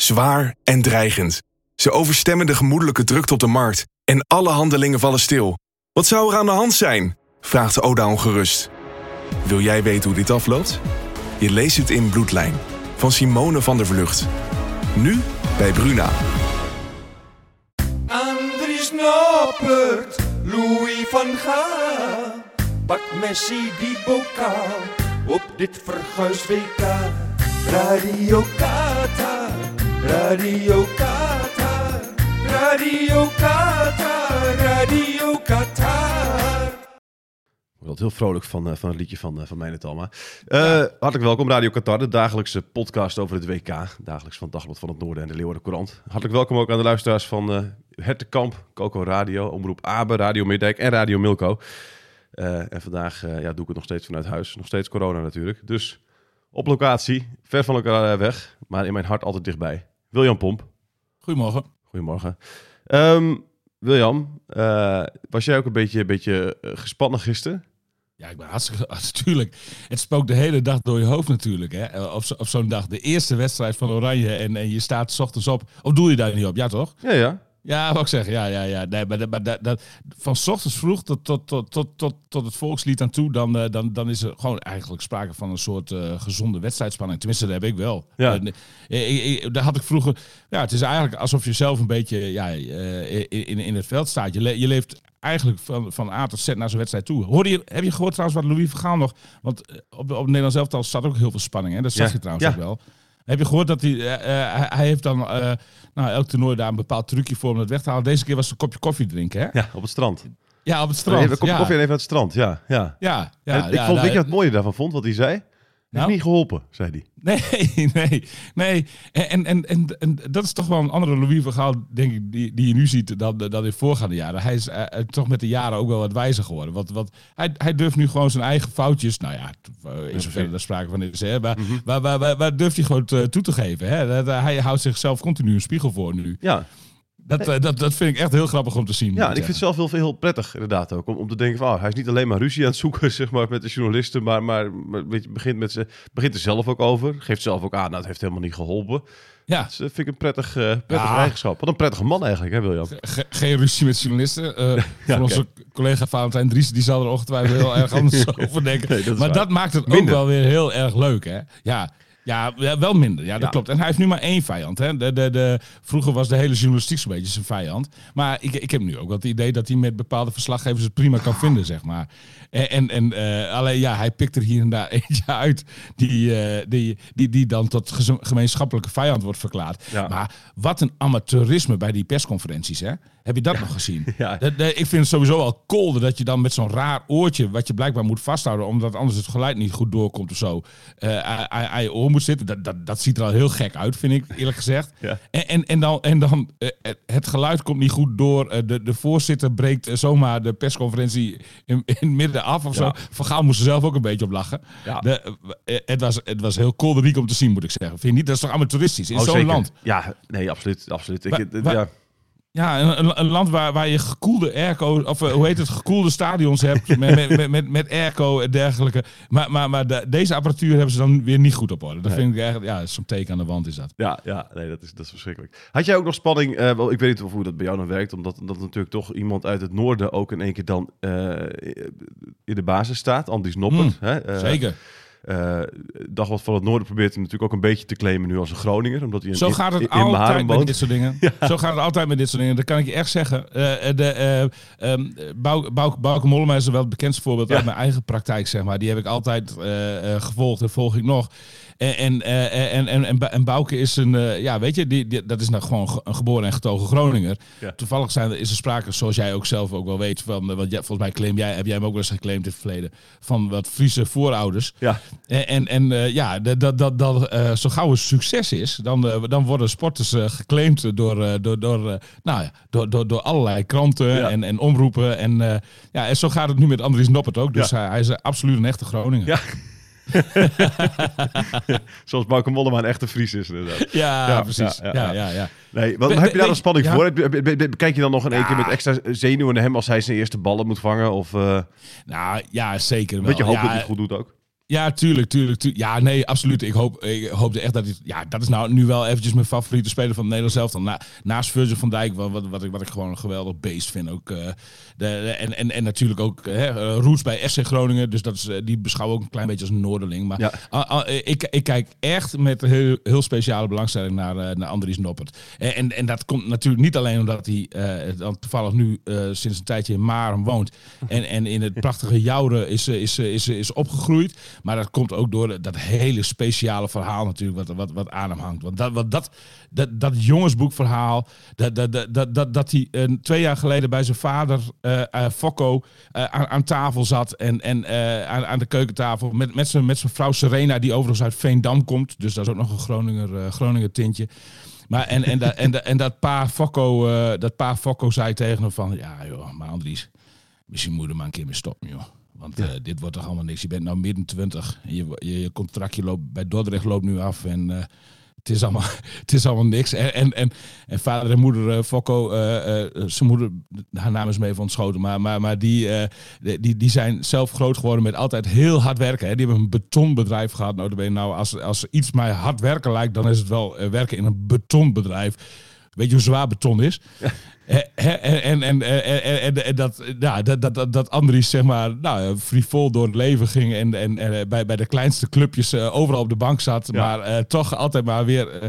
Zwaar en dreigend. Ze overstemmen de gemoedelijke drukte op de markt. En alle handelingen vallen stil. Wat zou er aan de hand zijn? Vraagt Oda ongerust. Wil jij weten hoe dit afloopt? Je leest het in Bloedlijn. Van Simone van der Vlucht. Nu bij Bruna. Andries Noppert, Louis van Gaal. Pakt Messi die bokaal op dit verguisd WK. Radio Qatar, Radio Qatar, Radio Qatar, Radio Qatar. Ik word heel vrolijk van, eh, van het liedje van, uh, van Mijne Talma. Eh, Hartelijk welkom, Radio Qatar, de dagelijkse podcast over het WK. Dagelijks van Dagblad van het Noorden en de Leeuwarden Courant. Hartelijk welkom ook aan de luisteraars van uh, Hertenkamp, Coco Radio, Omroep Abe, Radio Middijk en Radio Milko. en vandaag ja, doe ik het nog steeds vanuit huis. Nog steeds corona natuurlijk. Dus op locatie, ver van elkaar weg, maar in mijn hart altijd dichtbij. William Pomp. Goedemorgen. Goedemorgen. Um, William, was jij ook een beetje, een beetje gespannen gisteren? Ja, ik ben hartstikke... Natuurlijk. Het spookt de hele dag door je hoofd natuurlijk. Hè? Op, zo, op zo'n dag. De eerste wedstrijd van Oranje en, en je staat s ochtends op. Of doe je daar niet op? Ja, toch? Ja, ja. Ja, wat ik zeggen. Ja, ja, ja. Nee, maar, maar dat, dat, van s ochtends vroeg tot, tot, tot, tot, tot, tot het volkslied aan toe, dan, uh, dan, dan is er gewoon eigenlijk sprake van een soort uh, gezonde wedstrijdspanning. Tenminste, dat heb ik wel. Ja. Uh, daar had ik vroeger. Ja, het is eigenlijk alsof je zelf een beetje ja, in, in, in het veld staat. Je, le je leeft eigenlijk van, van A tot Z naar zo'n wedstrijd toe. Hoorde je, heb je gehoord trouwens wat Louis Vergaal nog... Want op, op het Nederlands elftal staat ook heel veel spanning. Hè? Dat zag Ja. je trouwens Ja. ook wel. Heb je gehoord dat hij... eh, eh, hij- heeft dan eh, nou, elk toernooi daar een bepaald trucje voor om het weg te halen. Deze keer was het een kopje koffie drinken, hè? Ja, op het strand. Ja, op het Even strand. een kopje ja. koffie en even aan het strand, ja. ja. Ja, ja, En ik ja, vond, nou, weet je wat het mooie daarvan vond, wat hij zei? Heeft Nou? niet geholpen, zei hij. Nee, nee, nee. En, en, en, en, dat is toch wel een andere Louis Vergaal, denk ik, die, die je nu ziet dan, dan in voorgaande jaren. Hij is eh, toch met de jaren ook wel wat wijzer geworden. Want, want hij, hij durft nu gewoon zijn eigen foutjes, nou ja, t- in zoverre er sprake van is, hè, maar, maar, maar, maar, maar durft hij gewoon toe te geven. Hè? Eh, hij houdt zichzelf continu een spiegel voor nu. Ja, Dat, eh, dat, dat vind ik echt heel grappig om te zien. ja en ik vind het zelf heel, heel prettig inderdaad ook. Om, om te denken van, oh, hij is niet alleen maar ruzie aan het zoeken zeg maar, met de journalisten. Maar, maar, maar weet je, begint, met ze, begint er zelf ook over. Geeft zelf ook aan, nou, het heeft helemaal niet geholpen. Ja, Dus dat vind ik een prettig, eh prettig Ja. eigenschap. Wat een prettige man eigenlijk, hè William? Ge- geen ruzie met journalisten. Eh van onze collega Valentijn Dries, die zal er ongetwijfeld heel erg anders over denken. Nee, dat maar waar. dat maakt het Minder. ook wel weer heel erg leuk, hè? Ja. Ja, wel minder. Ja, dat Ja. klopt. En hij heeft nu maar één vijand. Hè. De, de, de, vroeger was de hele journalistiek zo'n beetje zijn vijand. Maar ik, ik heb nu ook wel het idee dat hij met bepaalde verslaggevers het prima kan vinden, zeg maar. En, en, eh, alleen ja, hij pikt er hier en daar eentje uit die, eh, die, die, die dan tot gemeenschappelijke vijand wordt verklaard. Ja. Maar wat een amateurisme bij die persconferenties, hè? Heb je dat nog gezien? Ja. Ik vind het sowieso al kolder dat je dan met zo'n raar oortje, wat je blijkbaar moet vasthouden, omdat anders het geluid niet goed doorkomt of zo, aan je oor moet zitten. Dat, dat, dat ziet er al heel gek uit, vind ik, eerlijk gezegd. Ja. En, en, en dan, en dan eh, het- het geluid komt niet goed door. eh, de, de voorzitter breekt eh, zomaar de persconferentie in, midden af of Ja. zo. Van Gaal moest er zelf ook een beetje op lachen. Ja. De, eh, het, was, het was heel kolderiek om te zien, moet ik zeggen. Vind je niet? Dat is toch amateuristisch in Oh, zo'n land? Ja, nee, absoluut. absoluut. Ik, Wa- eh, wa- ja. Ja, een, land waar, waar je gekoelde airco, of eh, hoe heet het, gekoelde stadions hebt met, met, met, met, airco en dergelijke. Maar, maar, maar de- deze apparatuur hebben ze dan weer niet goed op orde. Dat Nee. vind ik eigenlijk, ja, zo'n teken aan de wand is dat. Ja, ja nee, dat is, dat is verschrikkelijk. Had jij ook nog spanning? eh, wel, ik weet niet of hoe dat bij jou dan werkt, omdat dat natuurlijk toch iemand uit het noorden ook in één keer dan eh, in de basis staat. Andries Noppert. Mm, hè? Zeker. Eh, Dagblad van het Noorden probeert hem natuurlijk ook een beetje te claimen nu als een Groninger, omdat hij in, Zo gaat het in, altijd met dit soort dingen. Zo gaat het altijd met dit soort dingen. Dat kan ik je echt zeggen. Eh, de, Bouke Mollema is wel het bekendste voorbeeld Ja. uit mijn eigen praktijk, zeg maar. Die heb ik altijd gevolgd en volg ik nog. En, en, eh, en, en, en, Bouke is een, eh, ja, weet je, die, die- dat is nou gewoon ge- een geboren en getogen Groninger. Ja. Toevallig zijn, er- is er sprake, zoals jij ook zelf ook wel weet, van, eh, want jij, volgens mij claim jij, heb jij hem ook wel eens geclaimd in het verleden, van wat Friese voorouders. Ja. En, en, en eh, ja, dat, dat, dat, dat eh, zo gauw een succes is, dan, eh, dan worden sporters eh, geclaimd door, eh, door, door, eh, nou ja, door, door, door allerlei kranten Ja. en, en omroepen. En, eh, ja, en zo gaat het nu met Andries Noppert ook. Dus Ja. hij, hij is absoluut een echte Groninger. Ja. Zoals Bauke Mollema een echte Fries is inderdaad. Ja, Ja, precies. ja, Ja, ja. Nee, wat, heb je daar een spanning voor? Kijk je dan nog in één keer met extra zenuwen naar hem als hij zijn eerste ballen moet vangen? Of eh Nou, ja, zeker wel. weet je hoop dat hij het goed doet ook? Ja, tuurlijk, tuurlijk, tuurlijk. Ja, nee, absoluut. Ik, hoop, ik hoopte echt dat hij... Ja, dat is nou nu wel eventjes mijn favoriete speler van het Nederlands elftal. Na, naast Virgil van Dijk, wat, wat, wat, ik, wat ik gewoon een geweldig beest vind. Ook, eh, de, en, en, en natuurlijk ook hè, eh, roots bij FC Groningen. Dus dat is, eh, die beschouwen ook een klein beetje als een Noorderling. Maar Ja. ah, ah, ik, ik kijk echt met heel, heel speciale belangstelling naar, eh, naar Andries Noppert. En, en, en dat komt natuurlijk niet alleen omdat hij eh, dan toevallig nu eh, sinds een tijdje in Maren woont. En, en in het prachtige Joure is, eh, is, eh, is, is opgegroeid. Maar dat komt ook door dat hele speciale verhaal natuurlijk wat, wat, wat aan hem hangt. Want dat, wat dat, dat, dat jongensboekverhaal, dat, dat, dat, dat, dat, hij eh, twee jaar geleden bij zijn vader eh, Fokko aan, aan tafel zat en, en aan, aan de keukentafel met, met, zijn, met zijn vrouw Serena, die overigens uit Veendam komt. Dus dat is ook nog een Groninger, Groninger tintje. Maar en, en, dat, en, en dat pa Fokko, dat pa Fokko zei tegen hem van, ja joh, maar Andries, misschien moet je maar een keer mee stoppen joh. Want eh, dit wordt toch allemaal niks. Je bent nou midden twintig. Je, je, je contractje loopt, bij Dordrecht loopt nu af. En eh, het, is allemaal, het is allemaal niks. En, en, en, en vader en moeder eh, Fokko, zijn moeder, haar naam is me even ontschoten. Maar, maar, maar die, die, die zijn zelf groot geworden met altijd heel hard werken. Hè. Die hebben een betonbedrijf gehad. Nou, nou als, als iets mij hard werken lijkt, dan is het wel werken in een betonbedrijf. Weet je hoe zwaar beton is? En, en, en, en, dat, ja, dat, dat, dat, Andries zeg maar nou, frivol door het leven ging en, en, en bij, bij de kleinste clubjes eh, overal op de bank zat, maar eh, toch altijd maar weer eh,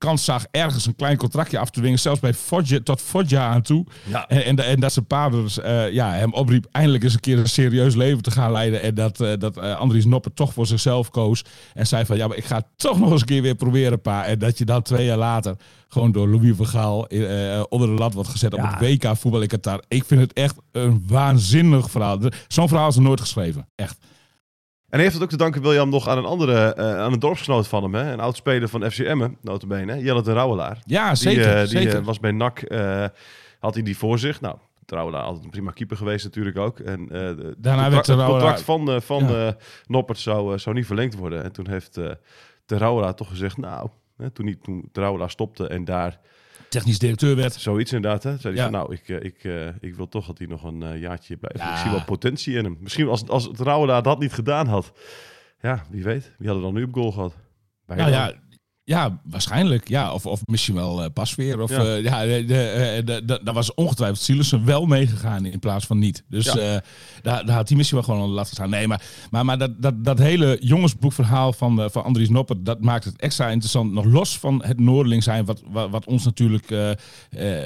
kans zag ergens een klein contractje af te dwingen, zelfs bij Foggia, tot Foggia aan toe. Ja. En, en, en dat zijn pa dus, eh, ja, hem opriep eindelijk eens een keer een serieus leven te gaan leiden. En dat, eh, dat eh, Andries Noppen toch voor zichzelf koos. En zei van, ja, maar ik ga het toch nog eens een keer weer proberen, pa. En dat je dan twee jaar later gewoon door Louis van Gaal eh, onder de lat wordt gezet op het WK voetbal in Qatar. Ik vind het echt een waanzinnig verhaal. Zo'n verhaal is er nooit geschreven. Echt. En heeft het ook te danken, William, nog aan een andere, eh, aan een dorpsgenoot van hem. Hè? Een oud-speler van FC Emmen, notabene. Jelle de Rauwelaar. Ja, Die, zeker. eh, die zeker. eh, was bij NAC, eh, had hij die voor zich. Nou, Trouwelaar altijd een prima keeper geweest natuurlijk ook. En eh, de- Daarna werd het contract van, eh, van Ja. eh, Noppert zou, eh, zou niet verlengd worden. En toen heeft eh de Rauwelaar toch gezegd, nou, hè, toen, hij, toen de Rauwelaar stopte en daar Technisch directeur werd. zoiets inderdaad, hè, zei hij Ja. van, nou, ik, eh, ik, eh, ik wil toch dat hij nog een eh, jaartje blijft. Ja. Ik zie wel potentie in hem. Misschien als, als het Rauwelaar dat niet gedaan had, ja, wie weet. Wie had er dan nu op goal gehad? Bij Nou ja, ja, waarschijnlijk. Ja, of, of misschien wel eh Pasveer. Of, Ja. ja. ja, de, de, eh, de, daar was ongetwijfeld Silussen wel meegegaan in plaats van niet. Dus Ja. eh, daar, daar had hij misschien wel gewoon een lat gestaan. Nee, maar, maar, maar dat, dat, dat hele jongensboekverhaal van, eh, van Andries Noppert, dat maakt het extra interessant. Nog los van het Noordeling zijn, wat, wat, wat ons natuurlijk eh,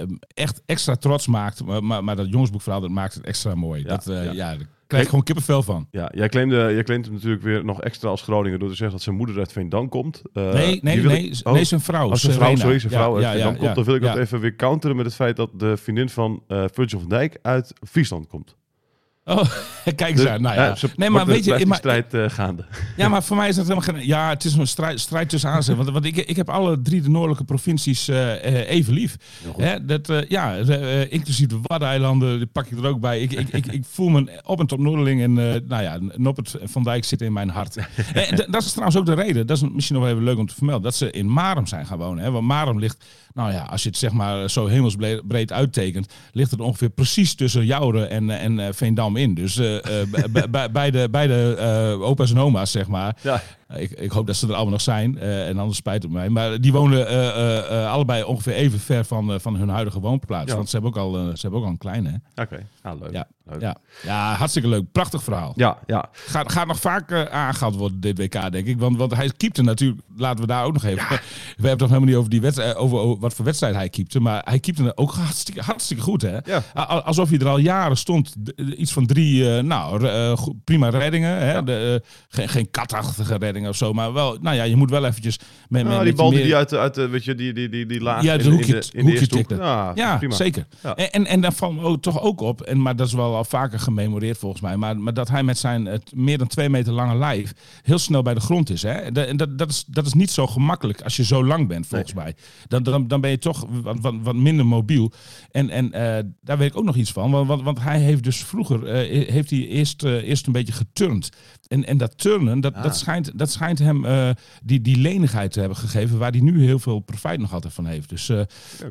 eh, echt extra trots maakt. Maar, maar, maar dat jongensboekverhaal, dat maakt het extra mooi. Ja, dat, eh, ja. ja. Krijg gewoon kippenvel van. Ja, jij claimde, jij claimt hem natuurlijk weer nog extra als Groninger door te zeggen dat zijn moeder uit Veendam komt. Eh, Nee, nee, wil nee, ik- nee, zijn vrouw. Als zijn vrouw, sorry, zijn Ja, vrouw uit ja, ja, Veendam komt, ja, dan wil ik dat ja. even weer counteren met het feit dat de vriendin van eh Virgil van Dijk uit Friesland komt. Oh, kijk eens Dus, aan. Nou ja. nee, maar weet je, maar, strijd eh, gaande. ja, maar voor mij is dat helemaal geen. Ja, het is een strijd, strijd tussen aanzet. Want, want ik, ik heb alle drie de noordelijke provincies eh, even lief. Hè, dat, eh, ja, inclusief de Waddeneilanden, die pak ik er ook bij. Ik, ik, ik, ik voel me op en top Noorderling. En nou ja, Noppert van Dijk zit in mijn hart. Dat is trouwens ook de reden, dat is misschien nog wel even leuk om te vermelden, dat ze in Marum zijn gaan wonen. Hè? Want Marum ligt, nou ja, als je het zeg maar zo hemelsbreed uittekent, ligt het ongeveer precies tussen Jouren en, en Veendam in. Dus bij- de, bij de opa's en oma's, zeg maar. Ja. Ik, ik hoop dat ze er allemaal nog zijn. eh, en anders spijt het mij. Maar die wonen eh, eh, allebei ongeveer even ver van, van hun huidige woonplaats. Ja. Want ze hebben ook al, ze hebben ook al een kleine. Oké, nou, leuk. Ja. leuk. Ja. ja, hartstikke leuk. Prachtig verhaal. Ja, ja. Gaat, gaat nog vaak eh, aangehaald worden, dit WK, denk ik. Want, want hij keepte natuurlijk, laten we daar ook nog even. We hebben het nog helemaal niet over, die wedstrijd, over, over wat voor wedstrijd hij keepte. Maar hij keepte ook hartstikke, hartstikke goed, hè? Ja. Alsof hij er al jaren stond. Iets van drie, nou, prima reddingen. Hè? De, geen, geen katachtige reddingen. Of zo. Maar wel, nou ja, je moet wel eventjes... Met, met, Nou, die bal die, meer- die uit, de- uit weet je, die, die, die, die laag Ja, hoekje- in de, in de hoekje tikte. Ja, zeker. Ja. En, en, en daar valt toch ook op, en, maar dat is wel al vaker gememoreerd volgens mij, maar, maar dat hij met zijn het meer dan twee meter lange lijf heel snel bij de grond is. Hè? En dat, dat, dat, is, dat is niet zo gemakkelijk als je zo lang bent, volgens mij. Dan, dan, dan ben je toch wat, wat, wat minder mobiel. En, en eh, daar weet ik ook nog iets van, want, want, want hij heeft dus vroeger eh, heeft hij eerst, eh, eerst een beetje geturnd. En, en dat turnen, dat, Ah. dat, schijnt, dat schijnt hem eh, die, die lenigheid te hebben gegeven, waar hij nu heel veel profijt nog altijd van heeft. Dus eh,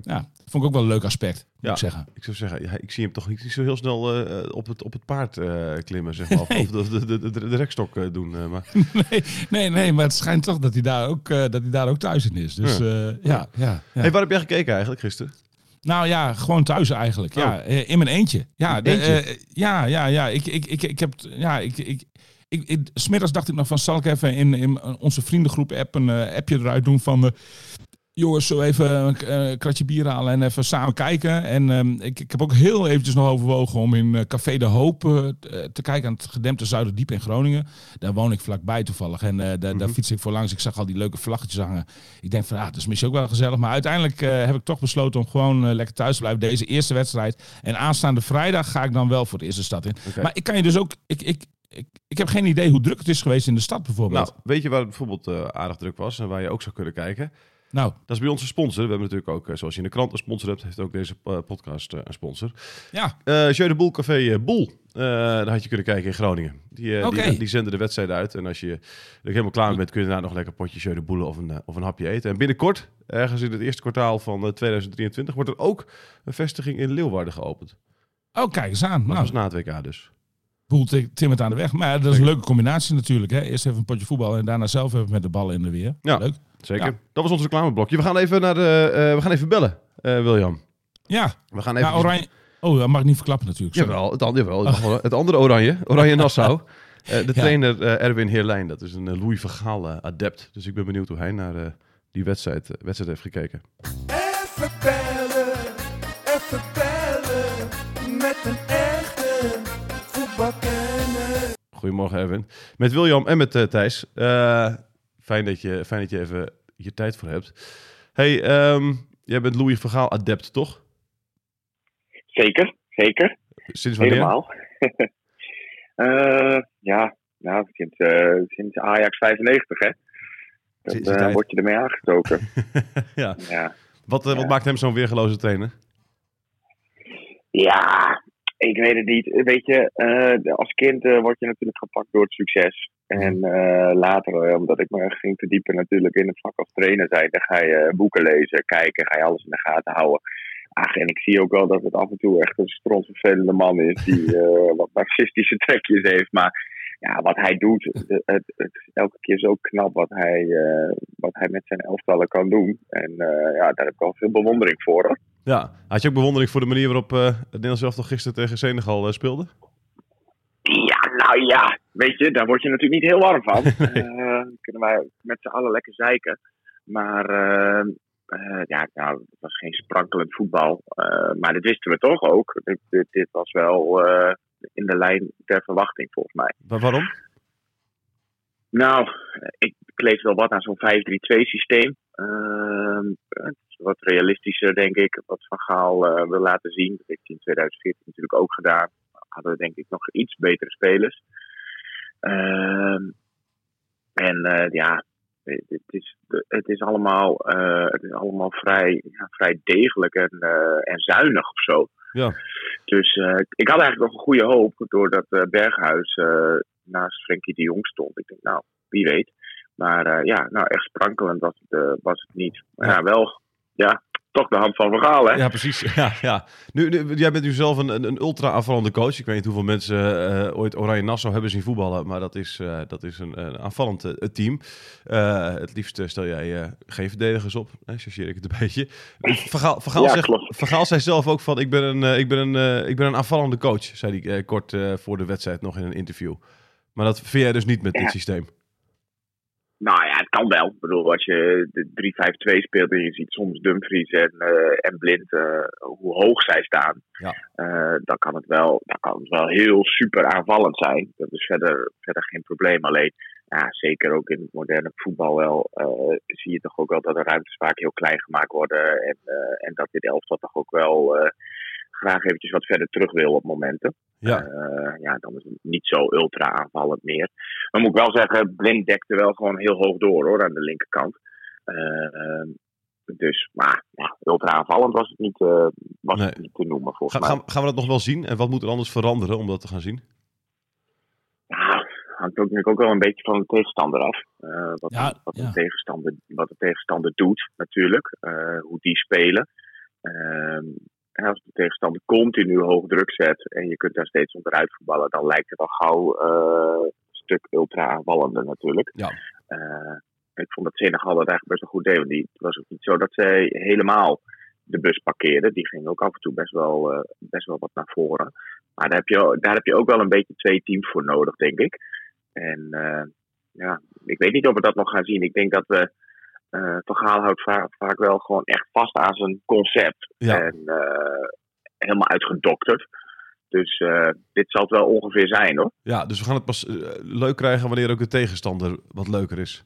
ja, vond ik ook wel een leuk aspect, moet Ja. ik zeggen. Ik zou zeggen, ja, ik zie hem toch niet zo heel snel eh, op, het, op het paard klimmen, zeg maar. Of, of de, de, de, de, rekstok doen. maar Nee, nee, nee, maar het schijnt toch dat hij daar ook, dat hij daar ook thuis in is. Dus Ja. ja, ja. Hey, waar heb jij gekeken eigenlijk gisteren? Nou ja, gewoon thuis eigenlijk. Ja, eh, in mijn eentje. Ja, Eentje? ja, ja, ja. Ik, ik, ik, ik heb, ja, ik, ik, ik, ik, smiddags dacht ik nog van, zal ik even in, in onze vriendengroep app een eh, appje eruit doen van, eh, jongens, zo even een kratje bier halen en even samen kijken. En ehm, ik, ik heb ook heel eventjes nog overwogen om in eh, Café de Hoop te kijken aan het gedempte Zuiderdiep in Groningen. Daar woon ik vlakbij toevallig en daar, daar fiets ik voor langs. Ik zag al die leuke vlaggetjes hangen. Ik denk van, ah, dat is misschien ook wel gezellig. Maar uiteindelijk heb ik toch besloten om gewoon lekker thuis te blijven. Deze eerste wedstrijd. En aanstaande vrijdag ga ik dan wel voor de eerste stad in. Maar ik kan je dus ook... Ik, ik, ik, ik heb geen idee hoe druk het is geweest in de stad bijvoorbeeld. Nou, weet je waar het bijvoorbeeld eh, aardig druk was en waar je ook zou kunnen kijken? Nou, Dat is bij onze sponsor. We hebben natuurlijk ook, eh, zoals je in de krant een sponsor hebt, heeft ook deze eh, podcast een sponsor. ja. Eh Jeu de Boel Café Boel. Eh, daar had je kunnen kijken in Groningen. Die, Oké. die, die zenden de wedstrijden uit. En als je er helemaal klaar bent, kun je daarna nog een lekker potje Jeu de Boelen of een, of een hapje eten. En binnenkort, ergens in het eerste kwartaal van eh, 2023, wordt er ook een vestiging in Leeuwarden geopend. Oh, kijk eens aan. Dat Nou, was na het WK dus. Boel ti- timmert aan de weg. Maar dat is een leuke combinatie natuurlijk. Hè? Eerst even een potje voetbal en daarna zelf even met de bal in de weer. Ja. Leuk. Zeker. Ja. Dat was ons reclameblokje. We gaan even naar de, eh, we gaan even bellen, eh, William. Ja, We gaan even. nou, oranje... Oh, dat mag ik niet verklappen natuurlijk. sorry. Jawel, het, andere, jawel, het andere- het andere oranje, Oranje Nassau. Eh, de trainer eh, Erwin Heerlijn, dat is een Louis van Gaal eh, adept. Dus ik ben benieuwd hoe hij naar eh, die wedstrijd, wedstrijd heeft gekeken. Even bellen, even bellen. Met een Goedemorgen Erwin. Met William en met eh, Thijs. Eh, fijn, dat je, fijn dat je even je tijd voor hebt. Hey, ehm, jij bent Louis van Gaal adept, toch? Zeker, zeker. Sinds wanneer? Helemaal. Eh, ja, nou, sinds, sinds Ajax 95, hè. Dan word je ermee aangestoken. ja. ja. Wat, wat maakt hem zo'n weergeloze trainer? ja, ik weet het niet. Weet je, eh, als kind eh, word je natuurlijk gepakt door het succes. En eh, later, omdat ik me ging verdiepen natuurlijk in het vak als trainer zijn, dan ga je boeken lezen, kijken, ga je alles in de gaten houden. Ach, en ik zie ook wel dat het af en toe echt een strontvervelende man is die wat narcistische trekjes heeft. Maar ja, wat hij doet, het, het, is elke keer zo knap wat hij, eh, wat hij met zijn elftallen kan doen. En eh, ja, daar heb ik al veel bewondering voor. hoor. Ja, had je ook bewondering voor de manier waarop eh, het Nederlands elftal gisteren tegen Senegal speelde? Ja, nou ja, weet je, daar word je natuurlijk niet heel warm van. Kunnen wij met z'n allen lekker zeiken. Maar ja, nou, het was geen sprankelend voetbal. Maar dat wisten we toch ook. Dit, dit, dit was wel in de lijn ter verwachting volgens mij. Wa- waarom? Nou, ik kleef wel wat aan zo'n 5-3-2 systeem. Is wat realistischer, denk ik. Wat Van Gaal eh, wil laten zien. Dat heeft hij in 2014 natuurlijk ook gedaan. Hadden we denk ik nog iets betere spelers. Ehm, en eh, ja, het is, het is, allemaal, eh, het is allemaal vrij, ja, vrij degelijk en, en zuinig of zo. Ja. Dus eh, ik had eigenlijk nog een goede hoop doordat eh, Berghuis eh, naast Frenkie de Jong stond. Ik denk, nou, wie weet. Maar ja, nou echt sprankelend was het, was het niet. Maar ja, wel, ja, toch de hand van Vergaal, hè? Ja, precies. Ja, ja. Nu, nu, jij bent nu zelf een, een, een ultra-aanvallende coach. Ik weet niet hoeveel mensen eh, ooit Oranje Nassau hebben zien voetballen, maar dat is, eh, dat is een, een aanvallend eh, team. Het liefst stel jij geen verdedigers op, hè, chargeer ik het een beetje. Vergaal, Vergaal, Ja, zegt. Vergaal zei zelf ook van, ik ben een, ik ben een, ik ben een aanvallende coach, zei hij kort voor de wedstrijd nog in een interview. Maar dat vind jij dus niet met dit systeem. Nou ja, kan wel. Ik bedoel, als je de 3-5-2 speelt en je ziet soms Dumfries en, eh, en Blind eh, hoe hoog zij staan, Ja. eh, dan, kan het wel, dan kan het wel heel super aanvallend zijn. Dat is verder, verder geen probleem. Alleen, ja, zeker ook in het moderne voetbal wel, zie je toch ook wel dat de ruimtes vaak heel klein gemaakt worden. En, en dat dit elftal toch ook wel graag eventjes wat verder terug wil op momenten. Ja. Eh, ja, dan is het niet zo ultra aanvallend meer. Maar moet ik wel zeggen, Blind dekte wel gewoon heel hoog door hoor, aan de linkerkant. Eh, dus, maar ja, ultra aanvallend was het niet, eh, was het niet te noemen volgens Ga- mij. gaan, gaan we dat nog wel zien? En wat moet er anders veranderen om dat te gaan zien? Ja, hangt ook natuurlijk ook wel een beetje van de tegenstander af. Eh, wat, Ja, wat, ja. De tegenstander, wat de tegenstander doet, natuurlijk. Eh, hoe die spelen. Ehm, en als de tegenstander continu hoog druk zet en je kunt daar steeds onderuit voetballen, dan lijkt het al gauw eh, een stuk ultra aanvallender natuurlijk. Ja. Eh, ik vond dat Senegal dat eigenlijk best wel goed deed. Want die, het was ook niet zo dat zij helemaal de bus parkeerden. Die ging ook af en toe best wel, eh, best wel wat naar voren. Maar daar heb, je, daar heb je ook wel een beetje twee teams voor nodig, denk ik. En ja, ik weet niet of we dat nog gaan zien. Ik denk dat we. Eh Van Gaal houdt va- vaak wel gewoon echt vast aan zijn concept. Ja. En eh, helemaal uitgedokterd. Dus eh, dit zal het wel ongeveer zijn hoor. Ja, dus we gaan het pas leuk krijgen wanneer ook de tegenstander wat leuker is.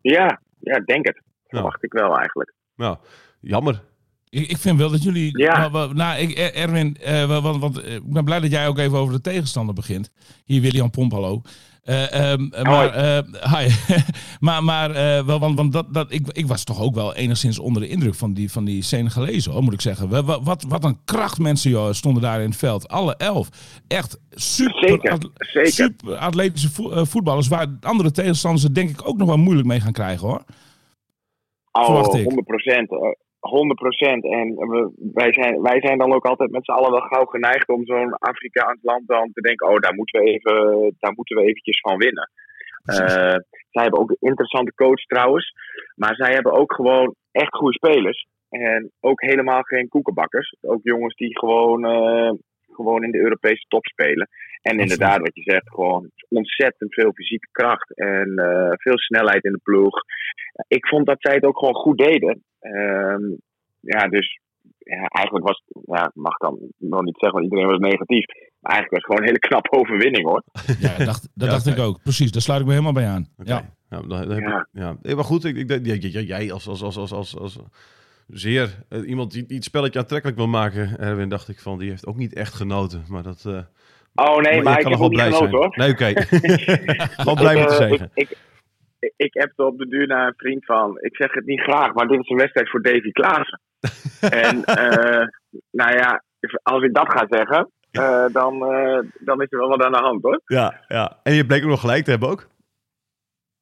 Ja, ja ik denk het. Ja. Verwacht ik wel eigenlijk. Nou, jammer. Ik, ik vind wel dat jullie. Ja. nou, ik, Er- Erwin, eh, want, want, ik ben blij dat jij ook even over de tegenstander begint. Hier, William Pomp, hallo. Eh, ehm, eh, maar, eh, hi. maar, maar wel, want, want dat, dat, ik, ik was toch ook wel enigszins onder de indruk van die, van die Senegalezen, hoor, moet ik zeggen. Wa- wa- Wat, wat een kracht mensen joh, stonden daar in het veld. Alle elf. Echt super, Zeker, super atletische vo- voetballers. Waar andere tegenstanders het denk ik ook nog wel moeilijk mee gaan krijgen hoor. Oh, ik. 100 procent. 100 procent. En we, wij, zijn, wij zijn dan ook altijd met z'n allen wel gauw geneigd om zo'n Afrikaans land dan te denken: oh, daar moeten we, even, daar moeten we eventjes van winnen. Eh, zij hebben ook een interessante coach trouwens. Maar zij hebben ook gewoon echt goede spelers. En ook helemaal geen koekenbakkers. Ook jongens die gewoon, eh, gewoon in de Europese top spelen. En inderdaad, wat je zegt, gewoon ontzettend veel fysieke kracht. En eh, veel snelheid in de ploeg. Ik vond dat zij het ook gewoon goed deden. Ehm, ja, dus ja, eigenlijk was het, ja, ik mag dan nog niet zeggen, want iedereen was negatief. Maar eigenlijk was het gewoon een hele knappe overwinning hoor. Ja, dat dacht, dat Ja, dacht ik ook. Precies, daar sluit ik me helemaal bij aan. Ja. Ja, dan, dan heb Ja. ik- ja. Maar goed, ik, ik, jij als, als, als, als, als, als zeer eh, iemand die, die het spelletje aantrekkelijk wil maken, Erwin, dacht ik van, die heeft ook niet echt genoten. Maar dat... eh, Oh nee, maar ik kan heb wel blij genoten zijn. hoor. Nee, oké. Gewoon blij Ik, met de eh, zegen. Ik, ik, ik appte op de duur naar een vriend van, ik zeg het niet graag, maar dit is een wedstrijd voor Davy Klaassen. en nou ja, als ik dat ga zeggen, dan, dan is er wel wat aan de hand hoor. Ja, ja. En je bleek ook nog gelijk te hebben ook.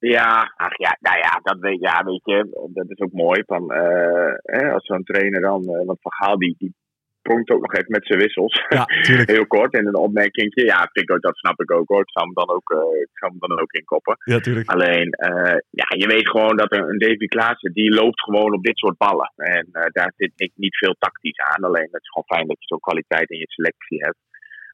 Ja, ach ja, nou ja, dat weet, ja, weet je, dat is ook mooi. Van, eh, hè, als zo'n trainer dan, eh, want Van Gaal die, die pronkt ook nog even met zijn wissels. Ja. Heel kort en een opmerkingje. Ja, vind ik ook, dat snap ik ook hoor. Ik zou hem dan ook, eh, ik zou hem dan ook inkoppen. Ja, tuurlijk. Alleen, eh, ja, je weet gewoon dat een, een Davy Klaassen, die loopt gewoon op dit soort ballen. En eh, daar zit ik niet veel tactisch aan. Alleen, het is gewoon fijn dat je zo'n kwaliteit in je selectie hebt.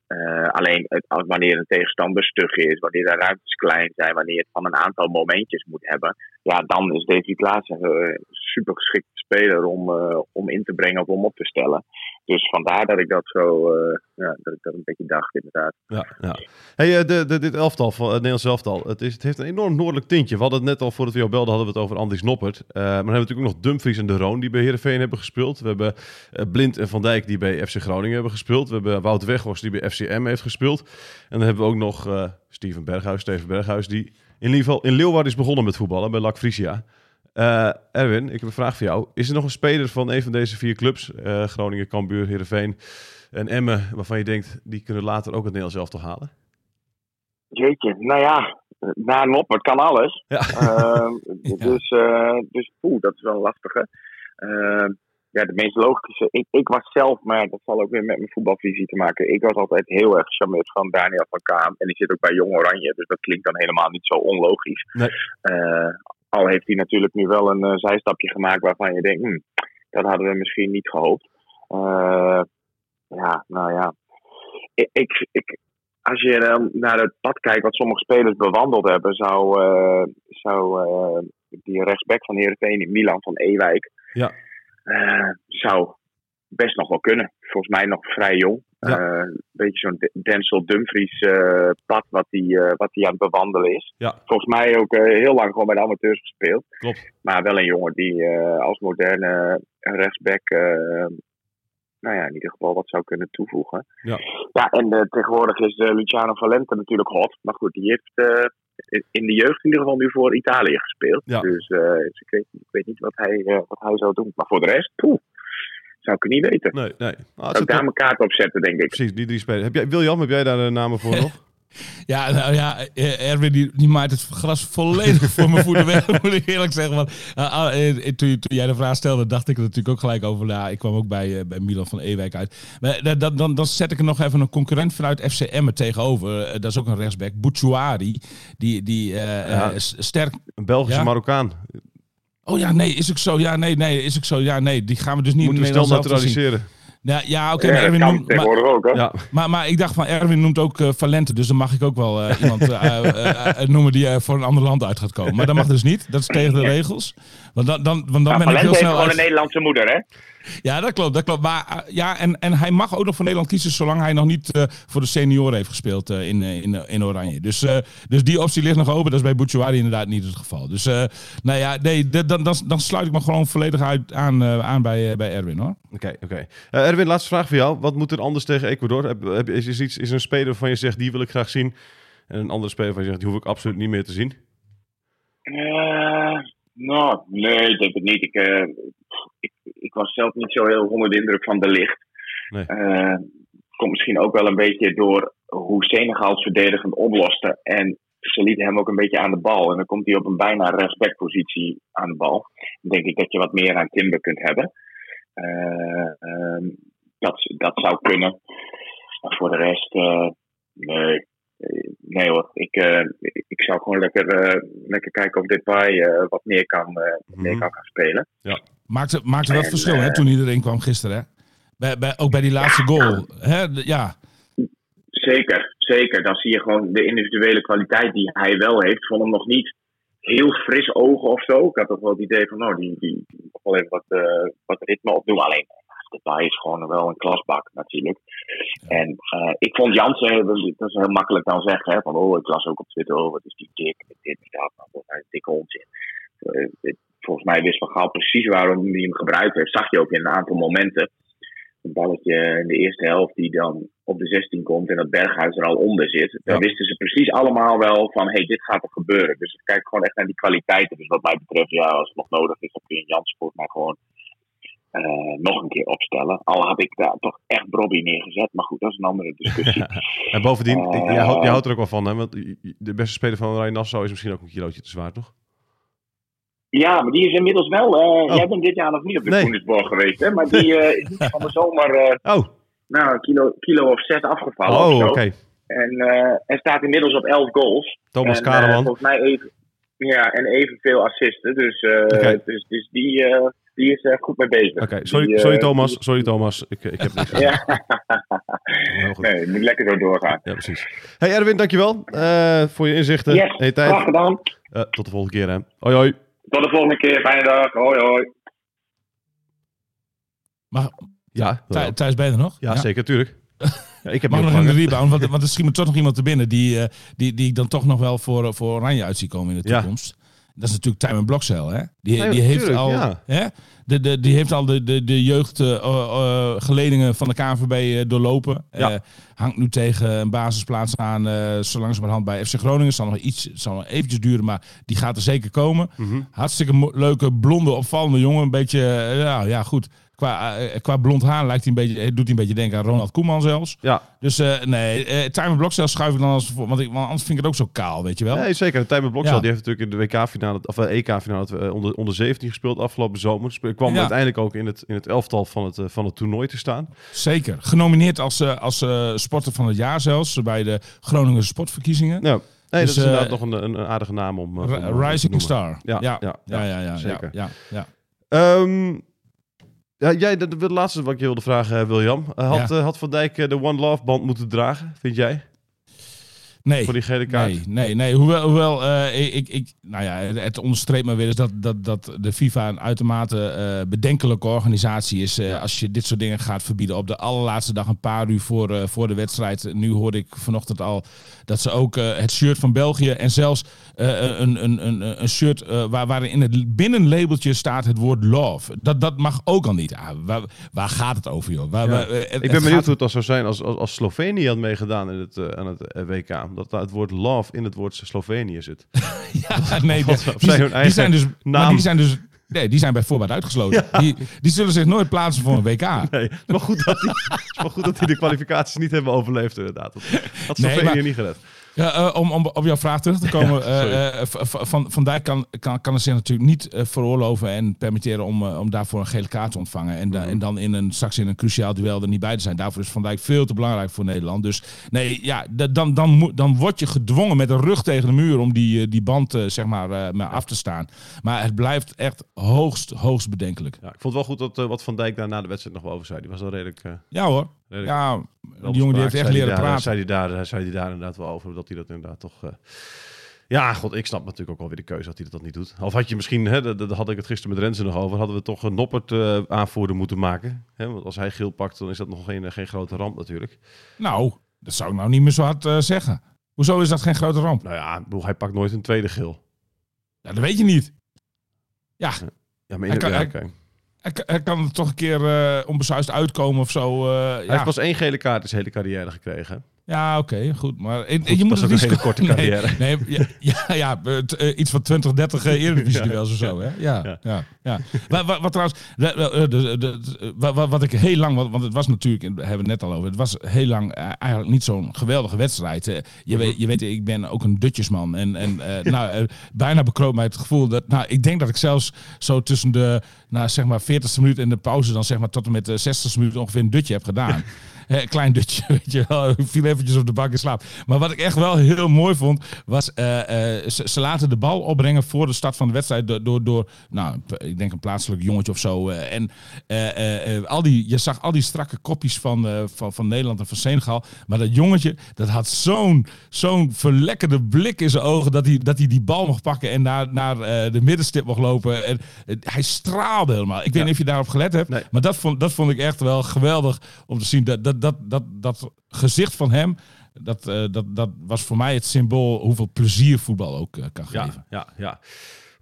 Eh, alleen het, als wanneer een tegenstander stug is, wanneer de ruimtes klein zijn, wanneer het van een aantal momentjes moet hebben, ja, dan is Davy Klaassen een super geschikte speler om, eh, om in te brengen of om op te stellen. Dus vandaar dat ik dat zo, eh, ja, dat ik dat een beetje dacht, inderdaad. Ja, ja. Hey, eh, de, de, dit elftal, van het Nederlands elftal, het, is, het heeft een enorm noordelijk tintje. We hadden het net al, voordat we jou belden, hadden we het over Andries Noppert. Eh, maar dan hebben we natuurlijk ook nog Dumfries en De Roon die bij Heerenveen hebben gespeeld. We hebben eh, Blind en Van Dijk die bij FC Groningen hebben gespeeld. We hebben Wout Weghorst die bij FCM heeft gespeeld. En dan hebben we ook nog eh, Steven Berghuis, Steven Berghuis, die in ieder geval in Leeuwarden is begonnen met voetballen bij LAC Frisia. Eh, Erwin, ik heb een vraag voor jou. Is er nog een speler van een van deze vier clubs, eh, Groningen, Cambuur, Heerenveen en Emmen, waarvan je denkt, die kunnen later ook het Nederlands elftal halen? Jeetje, nou ja, na een op, het kan alles. Ja. Ehm, Dus, eh, dus oeh, dat is wel een lastige. Ja, de meest logische. Ik, ik was zelf, maar dat zal ook weer met mijn voetbalvisie te maken. Ik was altijd heel erg gecharmeerd van Daniel van Kaam. En die zit ook bij Jong Oranje, dus dat klinkt dan helemaal niet zo onlogisch. Nee. Eh, al heeft hij natuurlijk nu wel een eh, zijstapje gemaakt waarvan je denkt, hm, dat hadden we misschien niet gehoopt. Eh, ja, nou ja. Ik, ik, ik, als je dan naar het pad kijkt wat sommige spelers bewandeld hebben, zou, zou die rechtsback van Heerenveen, Milan van Ewijk, Ja. Eh, zou best nog wel kunnen. Volgens mij nog vrij jong. Ja. Eh, Een beetje zo'n Denzel Dumfries eh, pad wat hij wat hij aan het bewandelen is. Ja. Volgens mij ook heel lang gewoon bij de amateurs gespeeld. Klopt. Maar wel een jongen die eh, als moderne rechtsback, eh, nou ja, in ieder geval wat zou kunnen toevoegen. Ja. Ja, en tegenwoordig is Luciano Valente natuurlijk hot. Maar goed, die heeft eh, in- de jeugd in ieder geval nu voor Italië gespeeld. Ja. Dus, eh, dus ik, weet, ik weet niet wat hij, eh, wat hij zou doen. Maar voor de rest, poeh, zou ik het niet weten. Nee, nee. Ah, Zou ik daar mijn kaart op zetten, denk ik. Precies, die drie spelers. Heb jij, William, heb jij daar de namen voor nog? Ja, nou ja, eh, Erwin die, die maait het gras volledig voor mijn voeten weg, moet ik eerlijk zeggen. Want, eh, ah, eh, toen, jij de vraag stelde, dacht ik er natuurlijk ook gelijk over. Ja, ik kwam ook bij, bij Milan van Ewijk uit. Maar eh, dan, dan, dan zet ik er nog even een concurrent vanuit FC Emmen tegenover. Dat is ook een rechtsback, Bouchouari. Die, die Ja. sterk... Een Belgische Ja? Marokkaan. Oh ja, nee, is ook zo. Ja, nee, nee, is ook zo. Ja, nee, die gaan we dus niet Moeten we snel zien. Ja, ja oké, Ja, maar Erwin maar- ook, hè? Ja, maar, maar ik dacht van, Erwin noemt ook eh, Valente, dus dan mag ik ook wel eh, iemand eh, noemen die eh, voor een ander land uit gaat komen. Maar dat mag dus niet, dat is tegen de regels. Want dan, dan, want dan Nou, ben ik Valente heel heeft snel... gewoon uit- een Nederlandse moeder, hè? Ja, dat klopt, dat klopt. Maar eh, ja, en, en hij mag ook nog voor Nederland kiezen zolang hij nog niet eh, voor de senioren heeft gespeeld eh, in, in, in Oranje. Dus, eh, dus die optie ligt nog open, dat is bij Bouchouari inderdaad niet het geval. Dus eh, nou ja, nee, dan, dan, dan sluit ik me gewoon volledig uit, aan, eh, aan bij, eh, bij Erwin hoor. oké, oké. Eh, Erwin, laatste vraag voor jou. Wat moet er anders tegen Ecuador? Heb, heb, is, is, iets, is er een speler waarvan je zegt, die wil ik graag zien? En een andere speler waarvan je zegt, die hoef ik absoluut niet meer te zien? Nou, nee, ik denk het niet. Ik, eh, ik, ik was zelf niet zo heel onder de indruk van de licht. Nee. Eh, komt misschien ook wel een beetje door hoe Senegal het verdedigend oploste. En ze lieten hem ook een beetje aan de bal. En dan komt hij op een bijna respectpositie aan de bal. Dan denk ik dat je wat meer aan Timber kunt hebben. Eh, ehm, dat, dat zou kunnen. Maar voor de rest, eh, nee. Eh, Nee hoor, ik, eh, ik zou gewoon lekker, eh, lekker kijken of Depay eh wat meer kan, meer Mhm. kan gaan spelen. Maakte, maakte wel En, verschil hè, toen erin kwam gisteren. Hè? Bij, bij, ook bij die laatste goal. Hè? ja, Zeker, zeker. Dan zie je gewoon de individuele kwaliteit die hij wel heeft. Ik vond hem nog niet heel fris ogen of zo. Ik had toch wel het idee van, nou, die, die, die wel even wat, wat ritme opdoen. Alleen, Depay is gewoon wel een klasbak natuurlijk. En eh, ik vond Jansen, dat is- dat is heel makkelijk dan zeggen, hè, van, oh, ik las ook op Twitter, oh, wat is die dik, dit en dat. Dat is een dikke onzin. Eh, volgens mij wist Van Gaal precies waarom hij hem gebruikt heeft. Zag je ook in een aantal momenten. Een balletje in de eerste helft die dan op de 16 komt en dat Berghuis er al onder zit. Dan wisten ze precies allemaal wel van, hey, dit gaat er gebeuren. Dus ik kijk gewoon echt naar die kwaliteiten. Dus wat mij betreft, ja, als het nog nodig is, dan kun je Jans volgens mij gewoon eh, nog een keer opstellen. Al had ik daar toch echt Bobby neergezet. Maar goed, dat is een andere discussie. En bovendien, Eh. jij, houdt, jij houdt er ook wel van, hè? Want de beste speler van Oranje Nassau is misschien ook een kilootje te zwaar, toch? Ja, maar die is inmiddels wel. eh, Oh. Jij bent dit jaar nog niet op de Nee. Koenigsborg geweest, hè? Maar die eh, is niet van de zomer eh, Oh, nou, een kilo, kilo of zes afgevallen. oh oké. En eh hij staat inmiddels op 11 goals. Thomas en, eh, Kareman. volgens mij even, ja, en evenveel assisten. Dus, eh, dus, dus die, eh, die is er goed mee bezig. Oké, sorry, Die, eh, sorry Thomas. Sorry Thomas. Ik, ik heb niks. Ja, nee, je moet lekker zo doorgaan. Ja, precies. Hey Erwin, dankjewel eh, voor je inzichten Yes, je graag tijd. gedaan. Eh, tot de volgende keer, hè. Hoi, hoi. Tot de volgende keer. Fijne dag. Hoi, hoi. maar Ja, wel. Thijs, ben je er nog? ja, zeker, tuurlijk. Ja, ik heb Mag nog in de opgehangen. rebound, want, want er schiet me toch nog iemand te binnen die, eh, die, die ik dan toch nog wel voor, voor Oranje uit zie komen in de Ja. Dat is natuurlijk Timon Blokcel, hè? Die, die heeft al, ja. hè? De, de, die heeft al de, de, de jeugdgeledingen van de KNVB eh, doorlopen. Ja. Eh, hangt nu tegen een basisplaats aan, eh zo langzamerhand bij FC Groningen. Zal nog iets, zal nog eventjes duren, maar die gaat er zeker komen. Mhm. Hartstikke leuke, blonde, opvallende jongen. Een beetje, eh, ja, ja goed. Qua, eh, qua blond haar lijkt hij een beetje, eh, doet hij een beetje denken aan Ronald Koeman zelfs. Ja, Dus eh, nee, eh Timer Blokcel schuif ik dan als voor, want, ik, want anders vind ik het ook zo kaal, weet je wel. nee, zeker. De Tijmen Bloksel Ja. die heeft natuurlijk in de WK-finale, of EK-finale eh, onder, onder 17 gespeeld afgelopen zomer. Kwam Ja. uiteindelijk ook in het, in het elftal van het, van het toernooi te staan. Zeker. Genomineerd als, als sporter van het jaar zelfs, bij de Groningen sportverkiezingen. Nou, nee, Dus, dat is inderdaad nog een, een, aardige naam om, om. Rising Star. Ja, ja, ja, ja, ja, ja, zeker. Ja, ja, ja. Ja, jij, de, de laatste wat ik je wilde vragen, eh, William. Eh, had, Ja. eh, had Van Dijk de One Love band moeten dragen, vind jij? Nee. voor die gele kaart? Nee, nee, nee. Hoewel, hoewel eh, ik, ik, nou ja, het onderstreept maar weer eens dat, dat, dat de FIFA een uitermate eh, bedenkelijke organisatie is. eh, Als je dit soort dingen gaat verbieden op de allerlaatste dag, een paar uur voor, voor de wedstrijd. Nu hoorde ik vanochtend al dat ze ook het shirt van België en zelfs een, een, een, een shirt waar, waarin in het binnenlabeltje staat het woord love. Dat, dat mag ook al niet. Ah, waar, waar gaat het over, joh? Waar, Ja. waar- het- Ik ben benieuwd gaat- hoe het dan zou zijn als, als, als Slovenië had meegedaan in het, aan het WK. Dat het woord love in het woord Slovenië zit. Ja, nee, die, zijn hun die eigen zijn dus, maar naam. die zijn dus, nee, die zijn bij voorbaat uitgesloten. Die, die zullen zich nooit plaatsen voor een WK. Nee, maar goed dat die, maar goed dat die de kwalificaties niet hebben overleefd inderdaad. Dat had Nee, Slovenië maar- niet gered. Ja, eh, om, om op jouw vraag terug te komen. Ja, eh, eh, van, van Dijk kan, kan, kan het zich natuurlijk niet veroorloven en permitteren om, om daarvoor een gele kaart te ontvangen. En, da- Mhm. en dan in een, straks in een cruciaal duel er niet bij te zijn. Daarvoor is Van Dijk veel te belangrijk voor Nederland. Dus nee, ja, dan, dan, dan word je gedwongen met de rug tegen de muur om die, die band zeg maar, maar af te staan. Maar het blijft echt hoogst, hoogst bedenkelijk. Ja, ik vond het wel goed dat wat Van Dijk daar na de wedstrijd nog wel over zei. Die was wel redelijk... Ja hoor. Ja, die jongen die heeft echt leren daar, praten. Zei hij, daar, zei hij daar inderdaad wel over, dat hij dat inderdaad toch... eh, Ja, god, ik snap natuurlijk ook wel weer de keuze dat hij dat niet doet. Of had je misschien, hè, daar daar had ik het gisteren met Renze nog over, hadden we toch een Noppert eh, aanvoerder moeten maken. Hè? Want als hij geel pakt, dan is dat nog geen, geen grote ramp natuurlijk. Nou, dat zou ik nou niet meer zo hard eh, zeggen. Hoezo is dat geen grote ramp? Nou ja, bedoel, hij pakt nooit een tweede geel. Ja, dat weet je niet. Ja, Ja, maar Hij in kan- ja, hij, kan- hij kan er toch een keer eh onbesuisd uitkomen of zo. eh, Hij ja, heeft pas één gele kaart in zijn hele carrière gekregen. ja oké, goed. Maar Goed, je moet het ook een hele korte carrière. Nee, ja, ja, eh, iets van 20, 30 uh, Eredivisie Ja. duels of zo. Hè? Ja, Ja. ja. Wat, wat, trouwens, de- de- de- de- de- wat, wat- ik heel lang, want het was natuurlijk, daar hebben we het net al over, het was heel lang eigenlijk niet zo'n geweldige wedstrijd. Je, weet, je weet, ik ben ook een dutjesman en, en nou, bijna bekroop mij het gevoel dat, nou, ik denk dat ik zelfs zo tussen de, nou, zeg maar 40ste minuut en de pauze dan zeg maar tot en met de 60ste minuut ongeveer een dutje heb gedaan. Eh, klein dutje, weet je wel. Ik viel eventjes op de bank in slaap. Maar wat ik echt wel heel mooi vond, was... eh, eh, ze, ze laten de bal opbrengen voor de start van de wedstrijd door, door, door nou, ik denk een plaatselijk jongetje of zo. eh, en eh, eh, eh, al die, je zag al die strakke kopjes van, eh, van, van Nederland en van Senegal. Maar dat jongetje, dat had zo'n zo'n verlekkerde blik in zijn ogen... dat hij, dat hij die bal mocht pakken en naar, naar eh, de middenstip mocht lopen. En, eh, hij straalde helemaal. Ik weet niet of je daarop gelet hebt, Nee. maar dat vond, dat vond ik echt wel geweldig om te zien. Dat, dat, dat, dat, dat gezicht van hem, dat, eh, dat, dat was voor mij het symbool hoeveel plezier voetbal ook eh, kan geven. Ja, ja.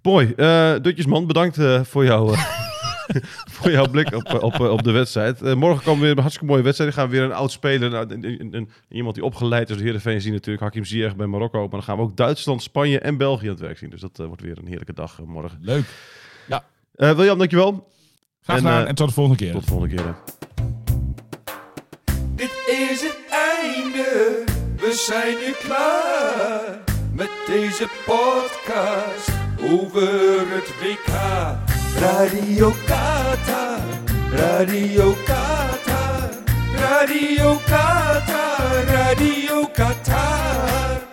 Mooi. Eh Dutjesman, bedankt voor, jou, voor jouw blik op, op, op de wedstrijd. Morgen komen we weer een hartstikke mooie wedstrijd. Dan gaan we weer een oud speler, nou, een- een- een- iemand die opgeleid is door Heerenveen zien natuurlijk. Hakim Ziyech bij Marokko. Maar dan gaan we ook Duitsland, Spanje en België aan het werk zien. Dus dat wordt weer een heerlijke dag morgen. Leuk. Eh William, dankjewel. Graag En, gedaan eh, en tot de volgende keer. Tot de volgende keer. hè. Dit is het einde, we zijn nu klaar met deze podcast over het WK. Radio Qatar, Radio Qatar, Radio Qatar, Radio Qatar.